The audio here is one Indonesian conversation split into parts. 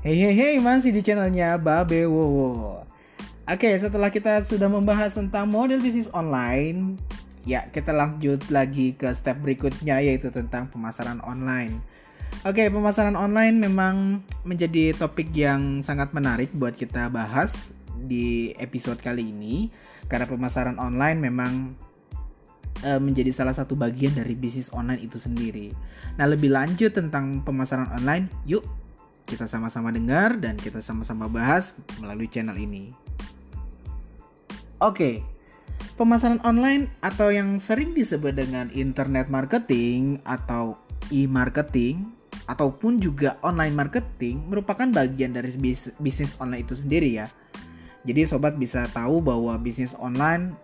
Hey hey hey masih di channelnya Babe Wowo. Oke setelah kita sudah membahas tentang model bisnis online, ya kita lanjut lagi ke step berikutnya yaitu tentang pemasaran online. Oke pemasaran online memang menjadi topik yang sangat menarik buat kita bahas di episode kali ini karena pemasaran online memang e, menjadi salah satu bagian dari bisnis online itu sendiri. Nah, lebih lanjut tentang pemasaran online, yuk kita sama-sama dengar dan kita sama-sama bahas melalui channel ini. Oke, pemasaran online atau yang sering disebut dengan internet marketing atau e-marketing ataupun juga online marketing merupakan bagian dari bis bisnis online itu sendiri ya. Jadi sobat bisa tahu bahwa bisnis online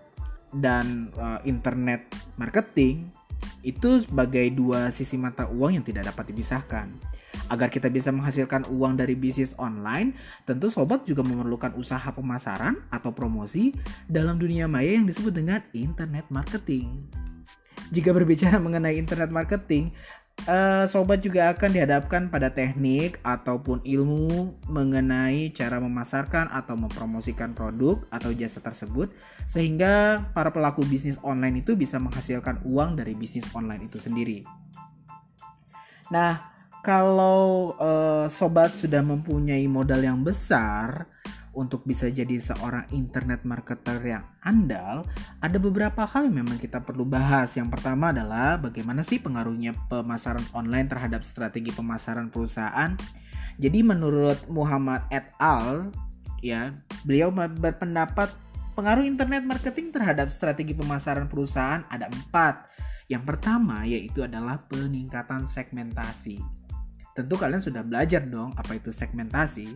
dan uh, internet marketing itu sebagai dua sisi mata uang yang tidak dapat dipisahkan. Agar kita bisa menghasilkan uang dari bisnis online, tentu sobat juga memerlukan usaha pemasaran atau promosi dalam dunia maya yang disebut dengan internet marketing. Jika berbicara mengenai internet marketing, uh, sobat juga akan dihadapkan pada teknik ataupun ilmu mengenai cara memasarkan atau mempromosikan produk atau jasa tersebut sehingga para pelaku bisnis online itu bisa menghasilkan uang dari bisnis online itu sendiri. Nah, kalau uh, sobat sudah mempunyai modal yang besar, untuk bisa jadi seorang internet marketer yang andal, ada beberapa hal yang memang kita perlu bahas. Yang pertama adalah bagaimana sih pengaruhnya pemasaran online terhadap strategi pemasaran perusahaan. Jadi menurut Muhammad et al, ya, beliau berpendapat pengaruh internet marketing terhadap strategi pemasaran perusahaan ada empat. Yang pertama yaitu adalah peningkatan segmentasi. Tentu kalian sudah belajar dong apa itu segmentasi.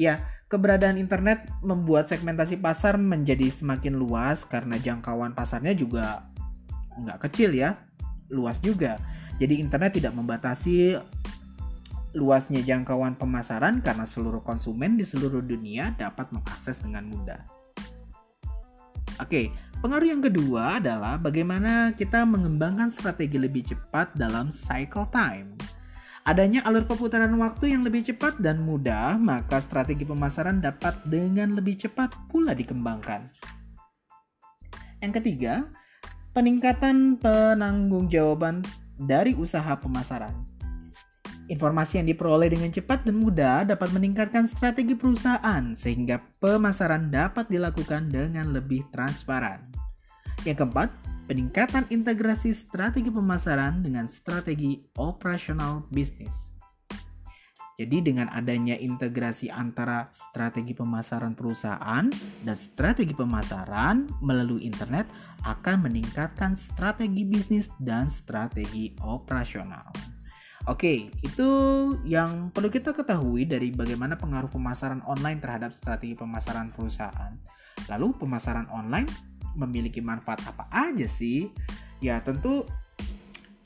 Ya, keberadaan internet membuat segmentasi pasar menjadi semakin luas karena jangkauan pasarnya juga nggak kecil ya, luas juga. Jadi internet tidak membatasi luasnya jangkauan pemasaran karena seluruh konsumen di seluruh dunia dapat mengakses dengan mudah. Oke, pengaruh yang kedua adalah bagaimana kita mengembangkan strategi lebih cepat dalam cycle time. Adanya alur perputaran waktu yang lebih cepat dan mudah, maka strategi pemasaran dapat dengan lebih cepat pula dikembangkan. Yang ketiga, peningkatan penanggung-jawaban dari usaha pemasaran. Informasi yang diperoleh dengan cepat dan mudah dapat meningkatkan strategi perusahaan sehingga pemasaran dapat dilakukan dengan lebih transparan. Yang keempat, peningkatan integrasi strategi pemasaran dengan strategi operasional bisnis. Jadi dengan adanya integrasi antara strategi pemasaran perusahaan dan strategi pemasaran melalui internet akan meningkatkan strategi bisnis dan strategi operasional. Oke, itu yang perlu kita ketahui dari bagaimana pengaruh pemasaran online terhadap strategi pemasaran perusahaan. Lalu pemasaran online memiliki manfaat apa aja sih? Ya tentu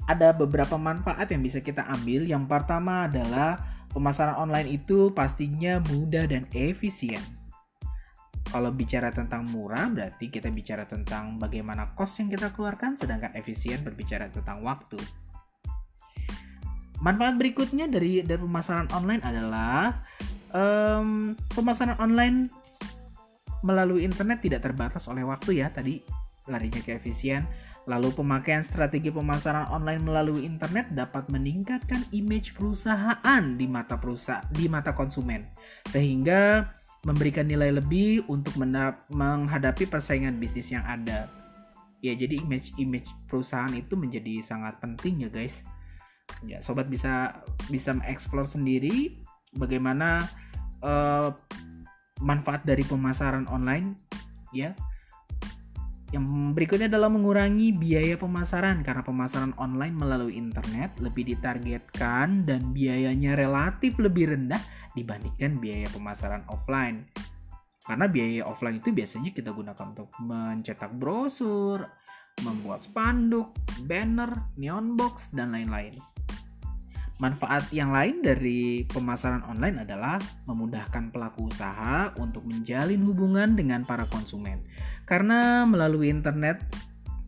ada beberapa manfaat yang bisa kita ambil. Yang pertama adalah pemasaran online itu pastinya mudah dan efisien. Kalau bicara tentang murah berarti kita bicara tentang bagaimana cost yang kita keluarkan sedangkan efisien berbicara tentang waktu. Manfaat berikutnya dari dari pemasaran online adalah um, pemasaran online melalui internet tidak terbatas oleh waktu ya tadi larinya ke efisien. Lalu pemakaian strategi pemasaran online melalui internet dapat meningkatkan image perusahaan di mata perusahaan di mata konsumen sehingga memberikan nilai lebih untuk menghadapi persaingan bisnis yang ada. Ya, jadi image image perusahaan itu menjadi sangat penting ya, guys. Ya, sobat bisa bisa mengeksplor sendiri bagaimana uh, manfaat dari pemasaran online ya. Yang berikutnya adalah mengurangi biaya pemasaran karena pemasaran online melalui internet lebih ditargetkan dan biayanya relatif lebih rendah dibandingkan biaya pemasaran offline. Karena biaya offline itu biasanya kita gunakan untuk mencetak brosur, membuat spanduk, banner, neon box, dan lain-lain. Manfaat yang lain dari pemasaran online adalah memudahkan pelaku usaha untuk menjalin hubungan dengan para konsumen. Karena melalui internet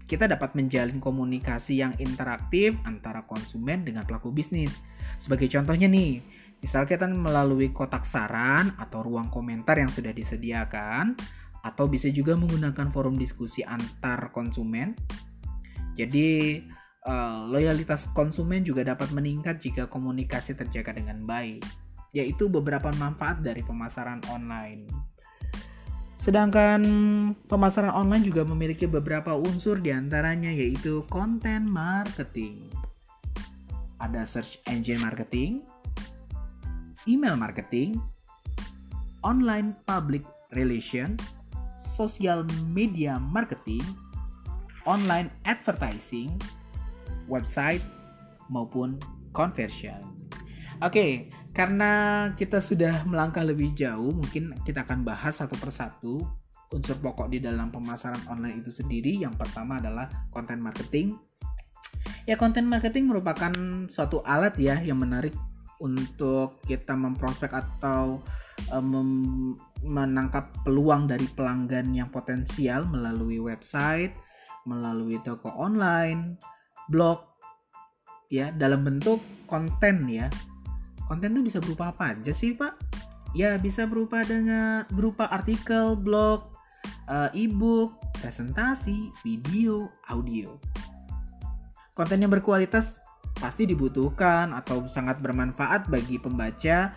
kita dapat menjalin komunikasi yang interaktif antara konsumen dengan pelaku bisnis. Sebagai contohnya nih, Misal kita melalui kotak saran atau ruang komentar yang sudah disediakan, atau bisa juga menggunakan forum diskusi antar konsumen. Jadi uh, loyalitas konsumen juga dapat meningkat jika komunikasi terjaga dengan baik, yaitu beberapa manfaat dari pemasaran online. Sedangkan pemasaran online juga memiliki beberapa unsur di antaranya yaitu konten marketing. Ada search engine marketing, email marketing, online public relation, social media marketing, online advertising, website, maupun conversion. Oke, karena kita sudah melangkah lebih jauh, mungkin kita akan bahas satu persatu unsur pokok di dalam pemasaran online itu sendiri. Yang pertama adalah konten marketing. Ya, konten marketing merupakan suatu alat ya yang menarik untuk kita memprospek atau um, menangkap peluang dari pelanggan yang potensial melalui website, melalui toko online, blog, ya dalam bentuk konten ya. Konten itu bisa berupa apa aja sih pak? Ya bisa berupa dengan berupa artikel, blog, uh, e-book, presentasi, video, audio. Konten yang berkualitas pasti dibutuhkan atau sangat bermanfaat bagi pembaca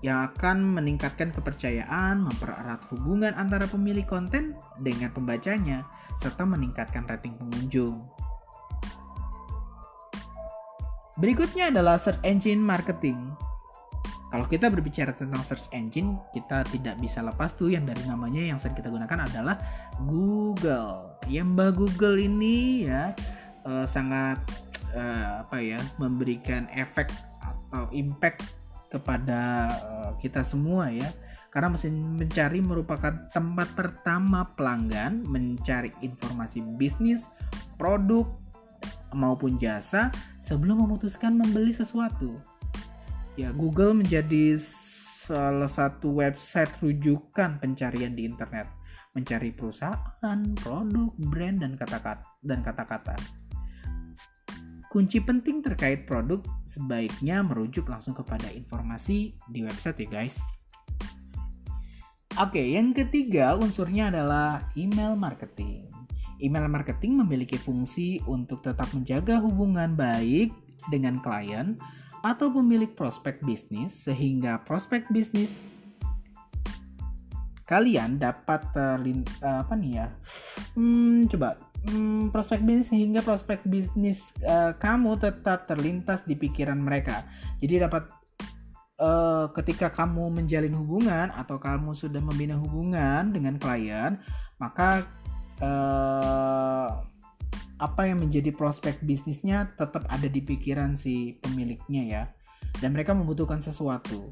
yang akan meningkatkan kepercayaan, mempererat hubungan antara pemilik konten dengan pembacanya, serta meningkatkan rating pengunjung. Berikutnya adalah search engine marketing. Kalau kita berbicara tentang search engine, kita tidak bisa lepas tuh yang dari namanya yang sering kita gunakan adalah Google. Ya Mbak Google ini ya uh, sangat uh, apa ya memberikan efek atau impact kepada uh, kita semua ya karena mesin mencari merupakan tempat pertama pelanggan mencari informasi bisnis, produk maupun jasa sebelum memutuskan membeli sesuatu. Ya, Google menjadi salah satu website rujukan pencarian di internet, mencari perusahaan, produk, brand dan kata-kata dan kata-kata. Kunci penting terkait produk sebaiknya merujuk langsung kepada informasi di website ya guys. Oke, yang ketiga unsurnya adalah email marketing. Email marketing memiliki fungsi untuk tetap menjaga hubungan baik dengan klien atau pemilik prospek bisnis sehingga prospek bisnis kalian dapat terlin apa nih ya? Hmm, coba hmm, prospek bisnis sehingga prospek bisnis uh, kamu tetap terlintas di pikiran mereka. Jadi dapat uh, ketika kamu menjalin hubungan atau kamu sudah membina hubungan dengan klien, maka uh, apa yang menjadi prospek bisnisnya tetap ada di pikiran si pemiliknya ya. Dan mereka membutuhkan sesuatu.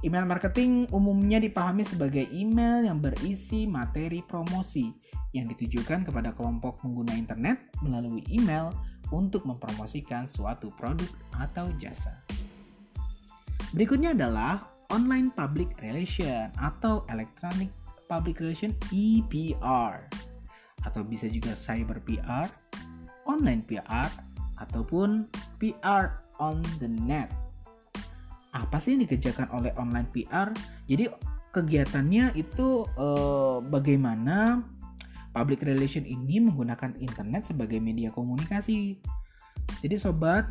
Email marketing umumnya dipahami sebagai email yang berisi materi promosi yang ditujukan kepada kelompok pengguna internet melalui email untuk mempromosikan suatu produk atau jasa. Berikutnya adalah online public relation atau electronic public relation EPR atau bisa juga cyber PR, online PR ataupun PR on the net apa sih yang dikerjakan oleh online PR? Jadi kegiatannya itu eh, bagaimana public relation ini menggunakan internet sebagai media komunikasi. Jadi sobat,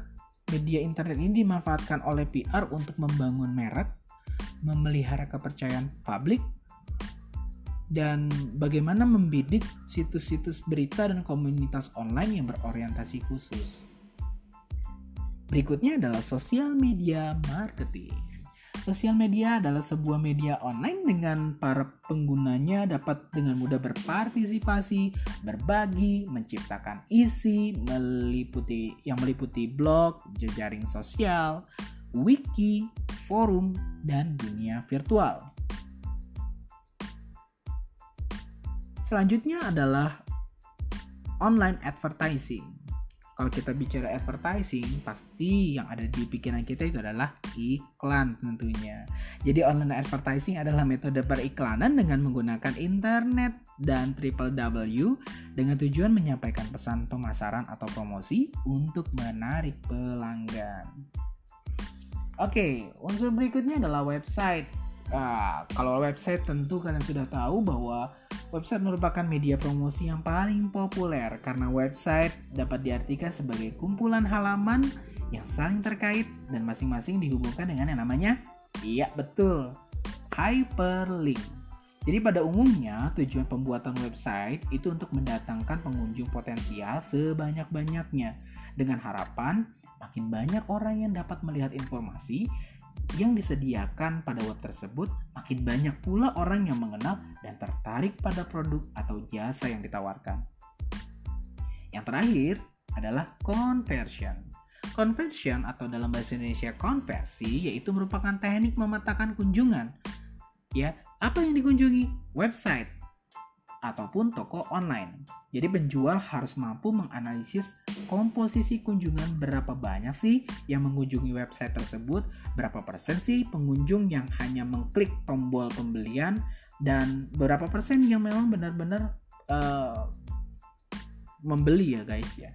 media internet ini dimanfaatkan oleh PR untuk membangun merek, memelihara kepercayaan publik, dan bagaimana membidik situs-situs berita dan komunitas online yang berorientasi khusus. Berikutnya adalah sosial media marketing. Sosial media adalah sebuah media online dengan para penggunanya dapat dengan mudah berpartisipasi, berbagi, menciptakan isi, meliputi yang meliputi blog, jejaring sosial, wiki, forum, dan dunia virtual. Selanjutnya adalah online advertising kalau kita bicara advertising, pasti yang ada di pikiran kita itu adalah iklan tentunya. Jadi online advertising adalah metode periklanan dengan menggunakan internet dan triple W dengan tujuan menyampaikan pesan pemasaran atau promosi untuk menarik pelanggan. Oke, unsur berikutnya adalah website. Nah, kalau website tentu kalian sudah tahu bahwa website merupakan media promosi yang paling populer karena website dapat diartikan sebagai kumpulan halaman yang saling terkait dan masing-masing dihubungkan dengan yang namanya iya betul hyperlink. Jadi pada umumnya tujuan pembuatan website itu untuk mendatangkan pengunjung potensial sebanyak-banyaknya dengan harapan makin banyak orang yang dapat melihat informasi yang disediakan pada web tersebut, makin banyak pula orang yang mengenal dan tertarik pada produk atau jasa yang ditawarkan. Yang terakhir adalah conversion. Conversion atau dalam bahasa Indonesia konversi yaitu merupakan teknik memetakan kunjungan. Ya, apa yang dikunjungi? Website ataupun toko online. Jadi penjual harus mampu menganalisis komposisi kunjungan berapa banyak sih yang mengunjungi website tersebut, berapa persen sih pengunjung yang hanya mengklik tombol pembelian dan berapa persen yang memang benar-benar uh, membeli ya guys ya.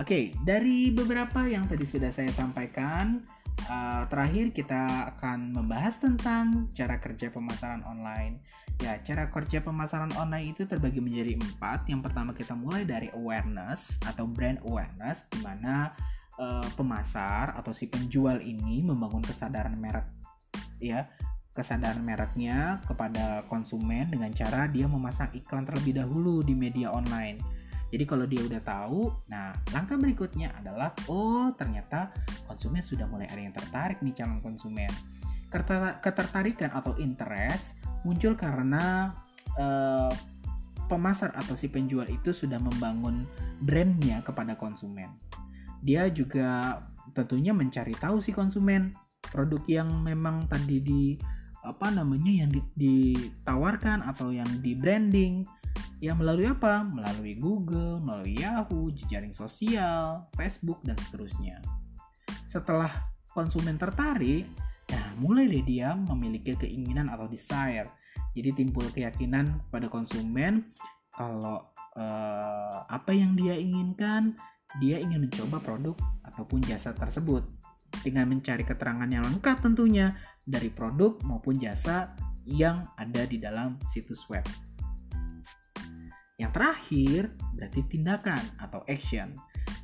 Oke, okay, dari beberapa yang tadi sudah saya sampaikan, uh, terakhir kita akan membahas tentang cara kerja pemasaran online. Ya, cara kerja pemasaran online itu terbagi menjadi empat. Yang pertama kita mulai dari awareness atau brand awareness, di mana uh, pemasar atau si penjual ini membangun kesadaran merek, ya, kesadaran mereknya kepada konsumen dengan cara dia memasang iklan terlebih dahulu di media online jadi kalau dia udah tahu, nah langkah berikutnya adalah oh ternyata konsumen sudah mulai ada yang tertarik nih calon konsumen. Ketertarikan atau interest muncul karena uh, pemasar atau si penjual itu sudah membangun brandnya kepada konsumen. Dia juga tentunya mencari tahu si konsumen produk yang memang tadi di apa namanya yang ditawarkan atau yang di branding Ya melalui apa? Melalui Google, melalui Yahoo, jejaring sosial, Facebook, dan seterusnya. Setelah konsumen tertarik, nah mulai deh dia memiliki keinginan atau desire. Jadi timbul keyakinan pada konsumen kalau eh, apa yang dia inginkan, dia ingin mencoba produk ataupun jasa tersebut dengan mencari keterangan yang lengkap tentunya dari produk maupun jasa yang ada di dalam situs web. Yang terakhir berarti tindakan atau action.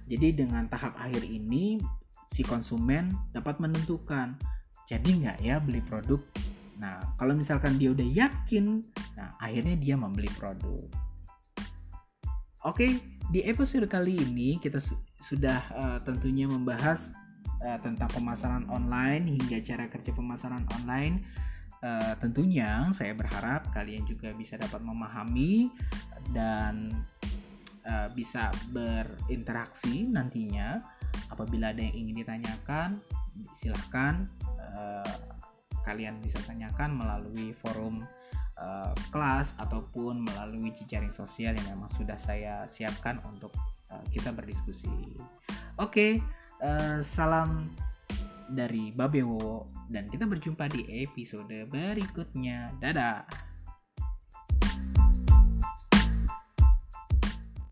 Jadi dengan tahap akhir ini si konsumen dapat menentukan jadi nggak ya beli produk. Nah kalau misalkan dia udah yakin, nah akhirnya dia membeli produk. Oke, di episode kali ini kita sudah uh, tentunya membahas uh, tentang pemasaran online hingga cara kerja pemasaran online uh, tentunya saya berharap kalian juga bisa dapat memahami dan uh, bisa berinteraksi nantinya. Apabila ada yang ingin ditanyakan silahkan uh, kalian bisa tanyakan melalui forum uh, kelas ataupun melalui jejaring sosial yang memang sudah saya siapkan untuk uh, kita berdiskusi. Oke okay, uh, salam dari Babewo dan kita berjumpa di episode berikutnya. Dadah.